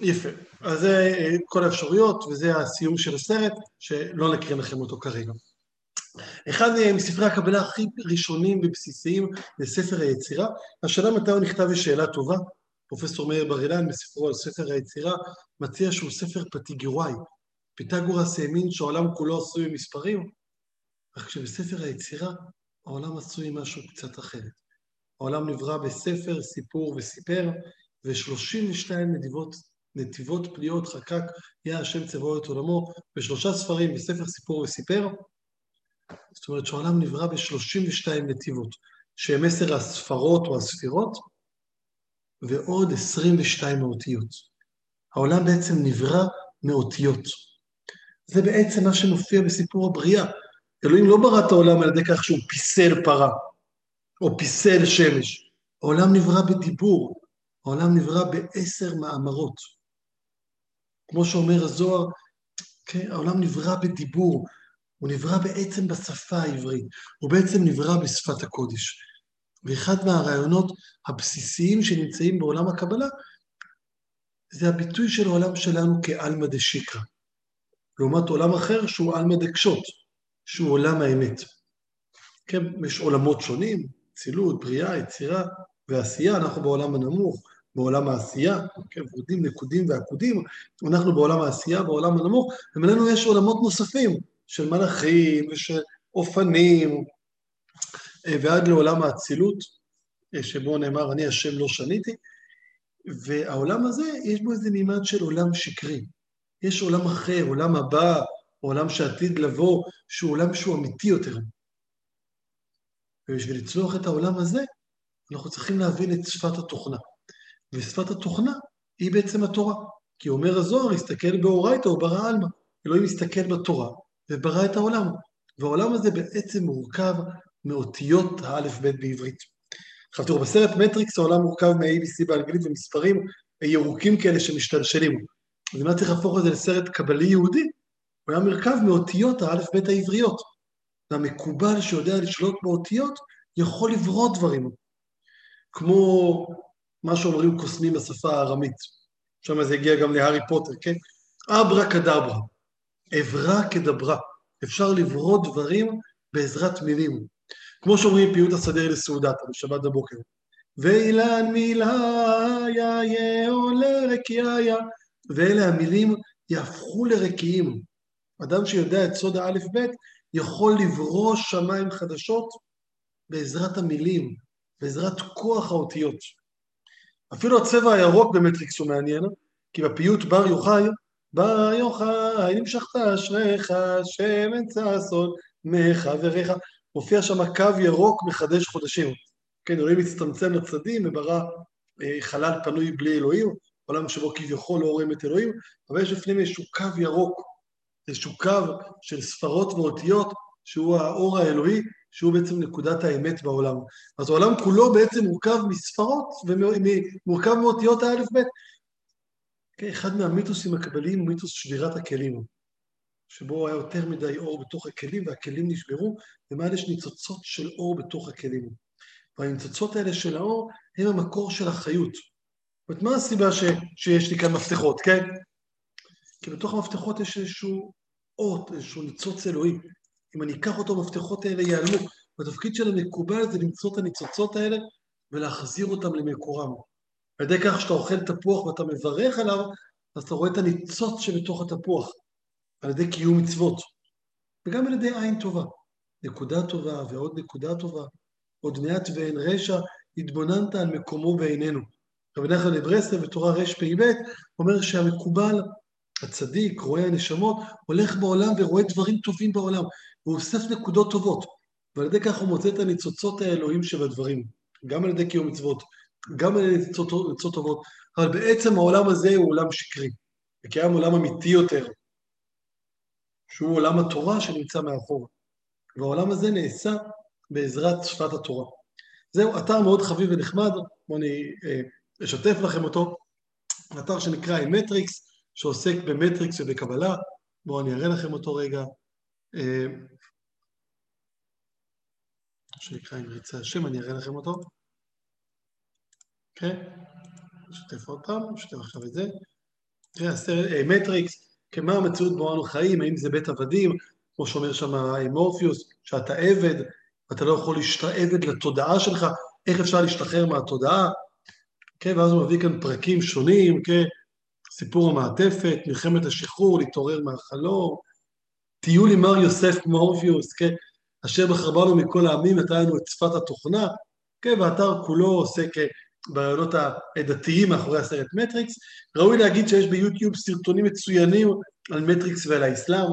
אה, יפה. אז זה אה, כל האפשרויות, וזה הסיום של הסרט, שלא נקריא לכם אותו כרגע. אחד מספרי הקבלה הכי ראשונים ובסיסיים זה ספר היצירה. השאלה מתי הוא נכתב היא שאלה טובה. פרופסור מאיר בר אילן בספרו על ספר היצירה מציע שהוא ספר פטיגוראי. פיתגורס האמין שהעולם כולו עשוי ממספרים, אך כשבספר היצירה העולם עשוי ממשהו קצת אחרת. העולם נברא בספר, סיפור וסיפר, ו-32 נדיבות נתיבות פניות חקק יהיה השם צבאו את עולמו, בשלושה ספרים, בספר סיפור וסיפר. זאת אומרת שהעולם נברא ב-32 נתיבות, שהם עשר הספרות או הספירות, ועוד 22 מאותיות. העולם בעצם נברא מאותיות. זה בעצם מה שמופיע בסיפור הבריאה. אלוהים לא ברא את העולם על ידי כך שהוא פיסל פרה, או פיסל שמש. העולם נברא בדיבור, העולם נברא בעשר מאמרות. כמו שאומר הזוהר, כן, העולם נברא בדיבור, הוא נברא בעצם בשפה העברית, הוא בעצם נברא בשפת הקודש. ואחד מהרעיונות הבסיסיים שנמצאים בעולם הקבלה, זה הביטוי של העולם שלנו כעלמא דשיקרא, לעומת עולם אחר שהוא עלמא דקשות, שהוא עולם האמת. כן, יש עולמות שונים, צילות, בריאה, יצירה, ועשייה, אנחנו בעולם הנמוך, בעולם העשייה, כן, ורודים, נקודים ועקודים, אנחנו בעולם העשייה, בעולם הנמוך, ומעלינו יש עולמות נוספים של מלאכים ושל אופנים, אה, ועד לעולם האצילות, אה, שבו נאמר, אני השם לא שניתי, והעולם הזה, יש בו איזה מימד של עולם שקרי. יש עולם אחר, עולם הבא, עולם שעתיד לבוא, שהוא עולם שהוא אמיתי יותר. ובשביל לצלוח את העולם הזה, אנחנו צריכים להבין את שפת התוכנה. ושפת התוכנה היא בעצם התורה. כי אומר הזוהר, הסתכל באורייתא או ברא עלמא. אלוהים הסתכל בתורה וברא את העולם. והעולם הזה בעצם מורכב מאותיות האלף-בית בעברית. עכשיו תראו, בסרט מטריקס העולם מורכב מ-ABC באנגלית ומספרים ירוקים כאלה שמשתלשלים. אז אם היה צריך להפוך את זה לסרט קבלי יהודי, הוא היה מרכב מאותיות האלף-בית העבריות. והמקובל שיודע לשלוט באותיות יכול לברוא דברים. כמו מה שאומרים קוסמים בשפה הארמית. שם זה הגיע גם להארי פוטר, כן? אברה כדברה, אברה כדברה. אפשר לברוא דברים בעזרת מילים. כמו שאומרים פיוט הסדר לסעודתה בשבת בבוקר. ואילן מילהיה יעולה רקיעיה. ואלה המילים יהפכו לרקיעים. אדם שיודע את סוד האלף-בית יכול לברוא שמיים חדשות בעזרת המילים, בעזרת כוח האותיות. אפילו הצבע הירוק במטריקס הוא מעניין, כי בפיוט בר יוחאי, בר יוחאי נמשכת אשריך, שמן ששון מחבריך, מופיע שם קו ירוק מחדש חודשים. כן, אלוהים מצטמצם לצדים וברא אה, חלל פנוי בלי אלוהים, עולם שבו כביכול לא רואים את אלוהים, אבל יש לפנים איזשהו קו ירוק, איזשהו קו של ספרות ואותיות, שהוא האור האלוהי, שהוא בעצם נקודת האמת בעולם. אז העולם כולו בעצם מורכב מספרות ומורכב מאותיות האלף-בית. אחד מהמיתוסים הקבליים הוא מיתוס שבירת הכלים, שבו היה יותר מדי אור בתוך הכלים והכלים נשברו, ומעל יש ניצוצות של אור בתוך הכלים. והניצוצות האלה של האור הם המקור של החיות. זאת מה הסיבה ש, שיש לי כאן מפתחות, כן? כי בתוך המפתחות יש איזשהו אות, איזשהו ניצוץ אלוהי. אם אני אקח אותו, המפתחות האלה ייעלמו. והתפקיד של המקובל זה למצוא את הניצוצות האלה ולהחזיר אותם למקורם. על ידי כך שאתה אוכל תפוח ואתה מברך עליו, אז אתה רואה את הניצוץ שבתוך התפוח, על ידי קיום מצוות, וגם על ידי עין טובה. נקודה טובה ועוד נקודה טובה, עוד מעט ואין רשע, התבוננת על מקומו בעינינו. רבי נחמן לברסלב בתורה רפ"ב אומר שהמקובל, הצדיק, רואה הנשמות, הולך בעולם ורואה דברים טובים בעולם, והוא אוסף נקודות טובות, ועל ידי כך הוא מוצא את הניצוצות האלוהים שבדברים, גם על ידי קיום מצוות, גם על ידי ניצוצות טובות, אבל בעצם העולם הזה הוא עולם שקרי, וקיים עולם אמיתי יותר, שהוא עולם התורה שנמצא מאחור, והעולם הזה נעשה בעזרת שפת התורה. זהו אתר מאוד חביב ונחמד, בואו אני אה, אשתף לכם אותו, אתר שנקרא מטריקס, שעוסק במטריקס ובקבלה, בואו אני אראה לכם אותו רגע. שנקרא אם ירצה השם, אני אראה לכם אותו. כן, נשתף עוד פעם, נשתף עכשיו את זה. תראה, אה, מטריקס, כמה המציאות בו אנו חיים, האם זה בית עבדים, כמו שאומר שם מורפיוס, שאתה עבד, אתה לא יכול להשתעבד לתודעה שלך, איך אפשר להשתחרר מהתודעה? כן, ואז הוא מביא כאן פרקים שונים, כן, סיפור המעטפת, מלחמת השחרור, להתעורר מהחלום, טיול עם מר יוסף מורפיוס, כן, אשר בחרבנו מכל העמים נתן לנו את שפת התוכנה, כן, והאתר כולו עוסק ברעיונות הדתיים מאחורי הסרט מטריקס. ראוי להגיד שיש ביוטיוב סרטונים מצוינים על מטריקס ועל האסלאם,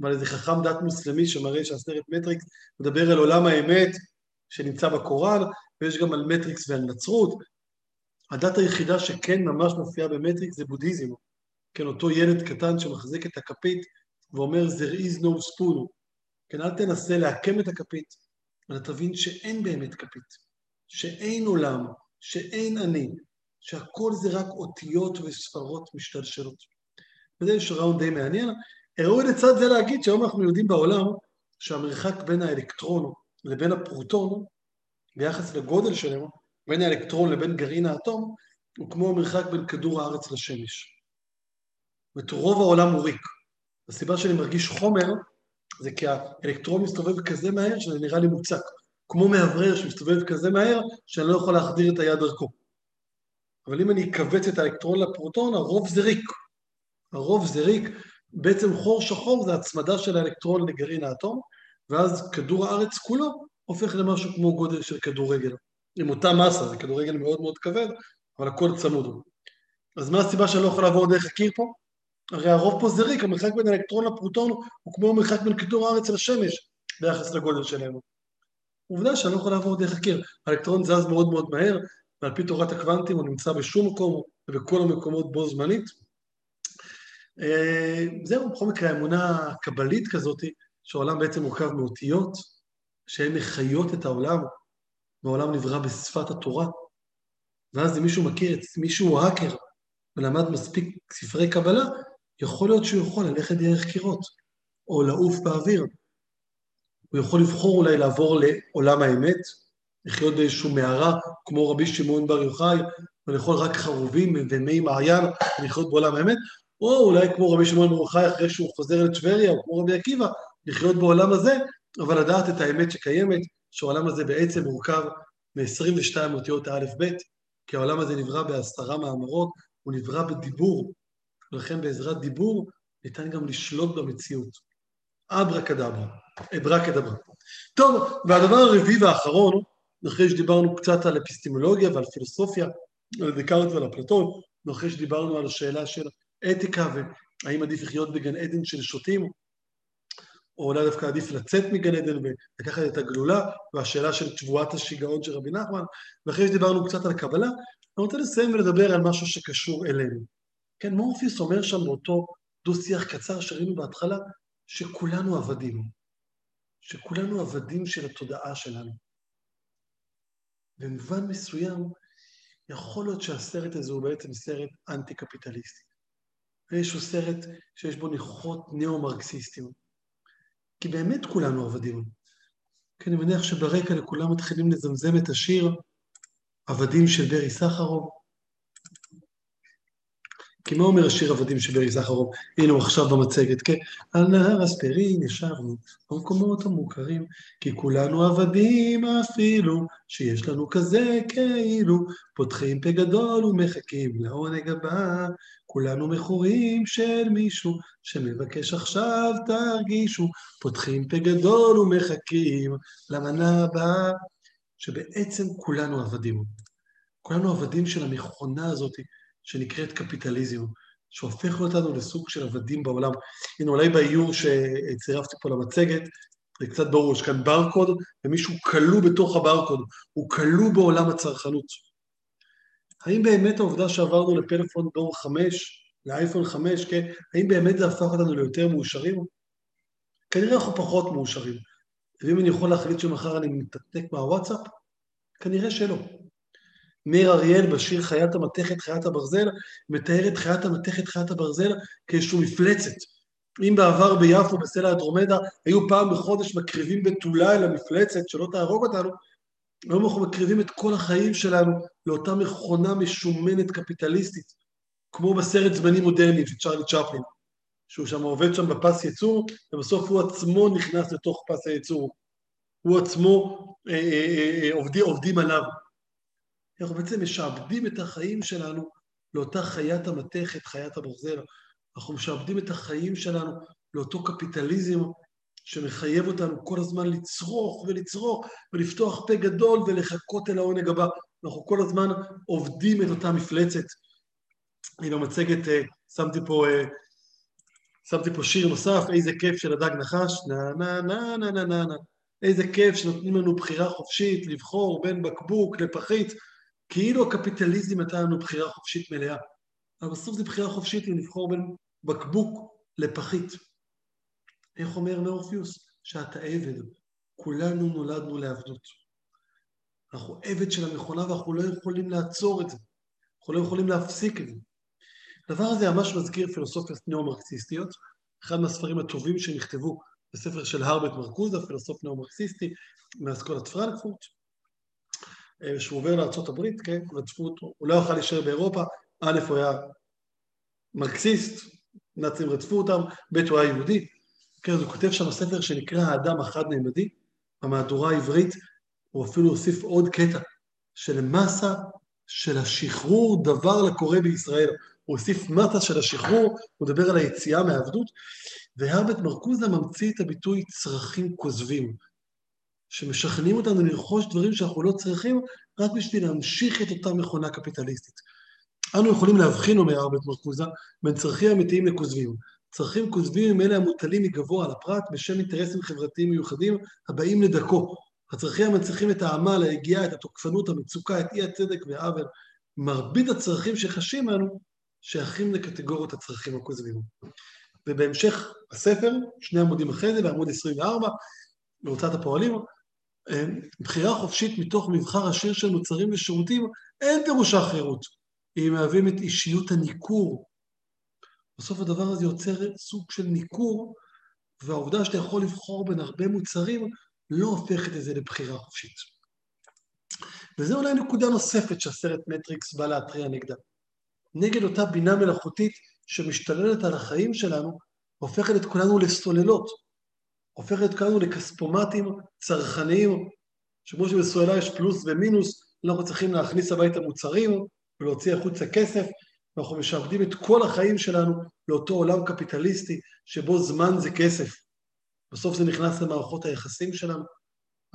ועל איזה חכם דת מוסלמי שמראה שהסרט מטריקס מדבר על עולם האמת שנמצא בקוראן, ויש גם על מטריקס ועל נצרות. הדת היחידה שכן ממש מופיעה במטריקס זה בודהיזם. כן, אותו ילד קטן שמחזיק את הכפית ואומר, there is no spoon. כן, אל תנסה לעקם את הכפית, אלא תבין שאין באמת כפית, שאין עולם, שאין אני, שהכל זה רק אותיות וספרות משתלשלות. וזה יש רעיון די מעניין. ראוי לצד זה להגיד שהיום אנחנו יודעים בעולם שהמרחק בין האלקטרון לבין הפרוטון, ביחס לגודל שלהם, בין האלקטרון לבין גרעין האטום, הוא כמו המרחק בין כדור הארץ לשמש. זאת אומרת, רוב העולם הוא ריק. הסיבה שאני מרגיש חומר זה כי האלקטרון מסתובב כזה מהר שזה נראה לי מוצק. כמו מאוורר שמסתובב כזה מהר, שאני לא יכול להחדיר את היד דרכו. אבל אם אני אכווץ את האלקטרון לפרוטון, הרוב זה ריק. הרוב זה ריק, בעצם חור שחור זה הצמדה של האלקטרון לגרעין האטום, ואז כדור הארץ כולו הופך למשהו כמו גודל של כדורגל. עם אותה מסה, זה כדורגל מאוד מאוד כבד, אבל הכל צמוד. אז מה הסיבה שאני לא יכול לעבור דרך הקיר פה? הרי הרוב פה זה ריק, המרחק בין אלקטרון לפרוטון הוא כמו המרחק בין כדור הארץ לשמש ביחס לגודל שלנו. עובדה שאני לא יכול לעבור דרך הקיר. האלקטרון זז מאוד מאוד מהר, ועל פי תורת הקוונטים הוא נמצא בשום מקום ובכל המקומות בו זמנית. אה, זהו, בכל מקרה, האמונה קבלית כזאת, שהעולם בעצם מורכב מאותיות, שהן מחיות את העולם, והעולם נברא בשפת התורה. ואז אם מישהו מכיר, מישהו הוא האקר, ולמד מספיק ספרי קבלה, יכול להיות שהוא יכול ללכת דרך קירות, או לעוף באוויר. הוא יכול לבחור אולי לעבור לעולם האמת, לחיות באיזושהי מערה, כמו רבי שמעון בר יוחאי, ולאכול רק חרובים ומי מעיין, ולחיות בעולם האמת, או אולי כמו רבי שמעון בר יוחאי, אחרי שהוא חוזר לטבריה, או כמו רבי עקיבא, לחיות בעולם הזה, אבל לדעת את האמת שקיימת, שהעולם הזה בעצם מורכב מ-22 אותיות האלף-בית, כי העולם הזה נברא בעשרה מאמרות, הוא נברא בדיבור, ולכן בעזרת דיבור ניתן גם לשלוט במציאות. אברה כדברה, אברה כדברה. טוב, והדבר הרביעי והאחרון, אחרי שדיברנו קצת על אפיסטימולוגיה ועל פילוסופיה, על דקארט ועל אפלטון, ואחרי שדיברנו על השאלה של אתיקה והאם עדיף לחיות בגן עדן של שוטים, או אולי דווקא עדיף לצאת מגן עדן ולקחת את הגלולה, והשאלה של תבואת השיגעון של רבי נחמן, ואחרי שדיברנו קצת על קבלה, אני רוצה לסיים ולדבר על משהו שקשור אלינו. כן, מורפיוס אומר שם באותו דו-שיח קצר שראינו בהתחלה, שכולנו עבדים. שכולנו עבדים של התודעה שלנו. במובן מסוים, יכול להיות שהסרט הזה הוא בעצם סרט אנטי-קפיטליסטי. איזשהו סרט שיש בו ניחות ניאו-מרקסיסטיות. כי באמת כולנו עבדים. כי אני מניח שברקע לכולם מתחילים לזמזם את השיר עבדים של ברי סחרוב. כי מה אומר השיר עבדים של ברי סחרוב? הנה הוא עכשיו במצגת, כן? על נהר אספרין ישבנו במקומות המוכרים, כי כולנו עבדים אפילו, שיש לנו כזה כאילו, פותחים פה גדול ומחכים לעונג הבא, כולנו מכורים של מישהו שמבקש עכשיו תרגישו, פותחים פה גדול ומחכים למנה הבאה, שבעצם כולנו עבדים. כולנו עבדים של המכונה הזאת שנקראת קפיטליזם, שהופך אותנו לסוג של עבדים בעולם. הנה, אולי באיור שצירפתי פה למצגת, זה קצת ברור, יש כאן ברקוד, ומישהו כלוא בתוך הברקוד, הוא כלוא בעולם הצרכנות. האם באמת העובדה שעברנו לפלאפון דור 5, לאייפון 5, כן, האם באמת זה הפך אותנו ליותר מאושרים? כנראה אנחנו פחות מאושרים. ואם אני יכול להחליט שמחר אני מתנתק מהוואטסאפ? כנראה שלא. מאיר אריאל בשיר חיית המתכת, חיית הברזל, מתאר את חיית המתכת, חיית הברזל כאיזושהי מפלצת. אם בעבר ביפו, בסלע אדרומדה, היו פעם בחודש מקריבים בתולה אל המפלצת, שלא תהרוג אותנו, היום אנחנו מקריבים את כל החיים שלנו לאותה מכונה משומנת קפיטליסטית, כמו בסרט זמנים מודרניים של צ'רלי צ'פלין, שהוא שם עובד שם בפס ייצור, ובסוף הוא עצמו נכנס לתוך פס הייצור. הוא עצמו, אה, אה, אה, אה עובדים, עובדים עליו. אנחנו בעצם משעבדים את החיים שלנו לאותה חיית המתכת, חיית הברזל. אנחנו משעבדים את החיים שלנו לאותו קפיטליזם שמחייב אותנו כל הזמן לצרוך ולצרוך ולפתוח פה גדול ולחכות אל העונג הבא. אנחנו כל הזמן עובדים את אותה מפלצת. אני במצגת אה, שמתי פה, אה, שמתי פה שיר נוסף, איזה כיף של הדג נחש, נה נה נה נה נה נה נה. איזה כיף שנותנים לנו בחירה חופשית לבחור בין בקבוק לפחית, כאילו הקפיטליזם נתן לנו בחירה חופשית מלאה. אבל בסוף זו בחירה חופשית לבחור בין בקבוק לפחית. איך אומר מאורפיוס? שאתה עבד. כולנו נולדנו לעבדות. אנחנו עבד של המכונה ואנחנו לא יכולים לעצור את זה. אנחנו לא יכולים להפסיק את זה. הדבר הזה ממש מזכיר פילוסופיות ניאו-מרקסיסטיות. אחד מהספרים הטובים שנכתבו בספר של הרבט מרקוזה, פילוסוף ניאו-מרקסיסטי מאסכולת פרנקפורט, שהוא עובר לארה"ב, כן, רדפו אותו, הוא לא יוכל להישאר באירופה, א', הוא היה מרקסיסט, נאצים רדפו אותם, ב', הוא היה יהודי, כן, אז הוא כותב שם ספר שנקרא האדם החד-נעמדי, המהדורה העברית, הוא אפילו הוסיף עוד קטע, שלמסה של השחרור דבר לקורא בישראל. הוא הוסיף מסה של השחרור, הוא מדבר על היציאה מהעבדות, והרבט מרקוזה ממציא את הביטוי צרכים כוזבים, שמשכנעים אותנו לרכוש דברים שאנחנו לא צריכים, רק בשביל להמשיך את אותה מכונה קפיטליסטית. אנו יכולים להבחין, אומר הרבט מרקוזה, בין צרכים אמיתיים לכוזבים. צרכים כוזבים הם אלה המוטלים מגבוה על הפרט בשם אינטרסים חברתיים מיוחדים הבאים לדרכו. הצרכים המנציחים את העמל, היגיעה, את התוקפנות, המצוקה, את אי הצדק והעוול. מרבית הצרכים שחשים אנו שייכים לקטגוריות הצרכים הכוזבים. ובהמשך הספר, שני עמודים אחרי זה, בעמוד 24, בהוצאת הפועלים, בחירה חופשית מתוך מבחר עשיר של מוצרים ושירותים, אין פירושה חירות. אם מהווים את אישיות הניכור. בסוף הדבר הזה יוצר סוג של ניכור, והעובדה שאתה יכול לבחור בין הרבה מוצרים לא הופכת את זה לבחירה חופשית. וזו אולי נקודה נוספת שהסרט מטריקס בא להתריע נגדה. נגד אותה בינה מלאכותית שמשתללת על החיים שלנו, הופכת את כולנו לסוללות, הופכת את כולנו לכספומטים צרכניים, שכמו שבסוללה יש פלוס ומינוס, אנחנו צריכים להכניס הביתה מוצרים ולהוציא החוצה כסף, ואנחנו משעבדים את כל החיים שלנו לאותו עולם קפיטליסטי, שבו זמן זה כסף. בסוף זה נכנס למערכות היחסים שלנו.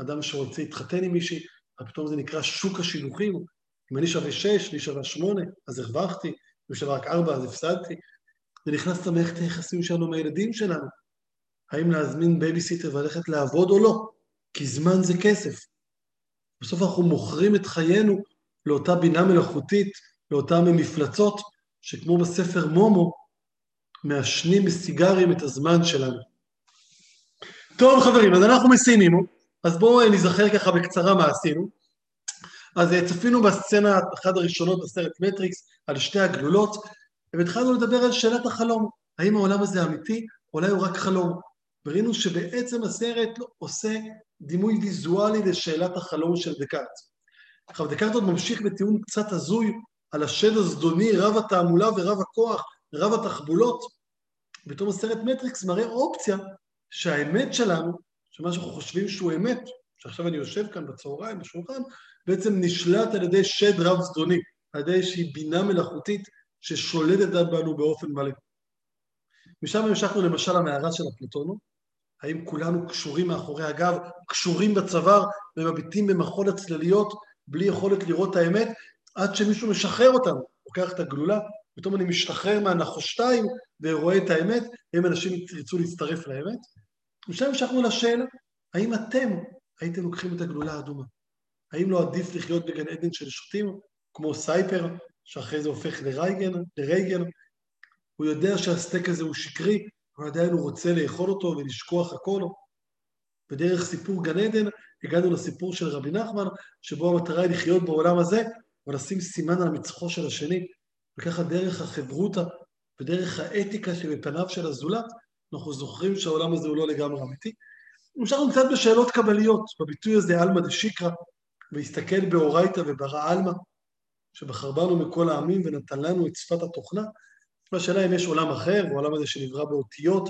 אדם שרוצה להתחתן עם מישהי, פתאום זה נקרא שוק השידוכים. אם אני שווה שש, לי שווה שמונה, אז הרווחתי, היא שווה רק ארבע, אז הפסדתי. זה נכנס למערכת היחסים שלנו עם הילדים שלנו. האם להזמין בייביסיטר וללכת לעבוד או לא? כי זמן זה כסף. בסוף אנחנו מוכרים את חיינו לאותה בינה מלאכותית, לאותן מפלצות, שכמו בספר מומו, מעשנים בסיגרים את הזמן שלנו. טוב חברים, אז אנחנו מסיימים, אז בואו נזכר ככה בקצרה מה עשינו. אז אה, צפינו בסצנה, אחת הראשונות בסרט מטריקס, על שתי הגלולות, והתחלנו לדבר על שאלת החלום. האם העולם הזה אמיתי, או אולי הוא רק חלום? וראינו שבעצם הסרט עושה דימוי ויזואלי לשאלת החלום של דקארט. עכשיו, דקארט עוד ממשיך בטיעון קצת הזוי על השד הזדוני, רב התעמולה ורב הכוח, רב התחבולות. פתאום הסרט מטריקס מראה אופציה שהאמת שלנו, שמה שאנחנו חושבים שהוא אמת, שעכשיו אני יושב כאן בצהריים בשולחן, בעצם נשלט על ידי שד רב זדוני, על ידי איזושהי בינה מלאכותית ששולטת בנו באופן מלא. משם המשכנו למשל למערה של אפלטונו, האם כולנו קשורים מאחורי הגב, קשורים בצוואר ומביטים במחול הצלליות בלי יכולת לראות את האמת, עד שמישהו משחרר אותנו, לוקח את הגלולה, פתאום אני משתחרר מהנחושתיים ורואה את האמת, האם אנשים ירצו להצטרף לאמת? משם המשכנו לשאלה, האם אתם הייתם לוקחים את הגלולה האדומה? האם לא עדיף לחיות בגן עדן של שוטים, כמו סייפר, שאחרי זה הופך לרייגן, לרייגן? הוא יודע שהסטייק הזה הוא שקרי, אבל עדיין הוא רוצה לאכול אותו ולשכוח הכל. בדרך סיפור גן עדן הגענו לסיפור של רבי נחמן, שבו המטרה היא לחיות בעולם הזה ולשים סימן על מצחו של השני, וככה דרך החברותא ודרך האתיקה שבפניו של הזולת, אנחנו זוכרים שהעולם הזה הוא לא לגמרי אמיתי. המשכנו קצת בשאלות קבליות, בביטוי הזה עלמא דשיקרא, והסתכל באורייתא וברא עלמא, שבחר בנו מכל העמים ונתן לנו את שפת התוכנה, והשאלה אם יש עולם אחר, העולם הזה שנברא באותיות,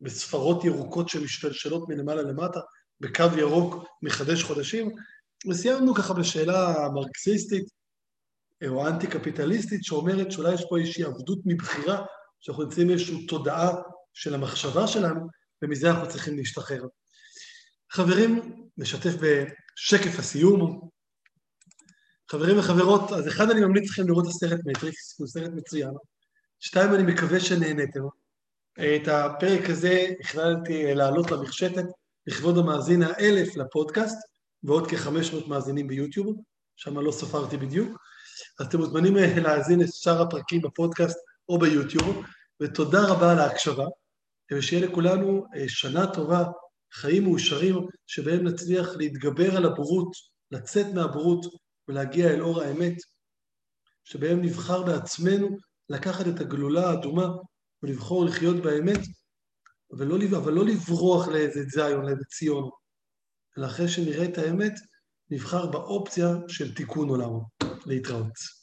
בספרות ירוקות שמשתלשלות מלמעלה למטה, בקו ירוק מחדש חודשים, וסיימנו ככה בשאלה מרקסיסטית או אנטי-קפיטליסטית שאומרת שאולי יש פה איזושהי עבדות מבחירה, שאנחנו נמצאים באיזושהי תודעה של המחשבה שלנו, ומזה אנחנו צריכים להשתחרר. חברים, נשתף בשקף הסיום. חברים וחברות, אז אחד, אני ממליץ לכם לראות את הסרט מטריקס, הוא סרט מצוין. שתיים, אני מקווה שנהנתם. את הפרק הזה החלטתי להעלות למחשתת לכבוד המאזין האלף לפודקאסט, ועוד כ-500 מאזינים ביוטיוב, שם לא ספרתי בדיוק. אז אתם מוזמנים להאזין לשאר הפרקים בפודקאסט או ביוטיוב, ותודה רבה על ההקשבה, ושיהיה לכולנו אה, שנה טובה, חיים מאושרים, שבהם נצליח להתגבר על הבורות, לצאת מהבורות ולהגיע אל אור האמת, שבהם נבחר בעצמנו לקחת את הגלולה האדומה ולבחור לחיות באמת, ולא, אבל לא לברוח לאיזה זיון, לאיזה ציון, אלא אחרי שנראה את האמת, נבחר באופציה של תיקון עולם. להתראות.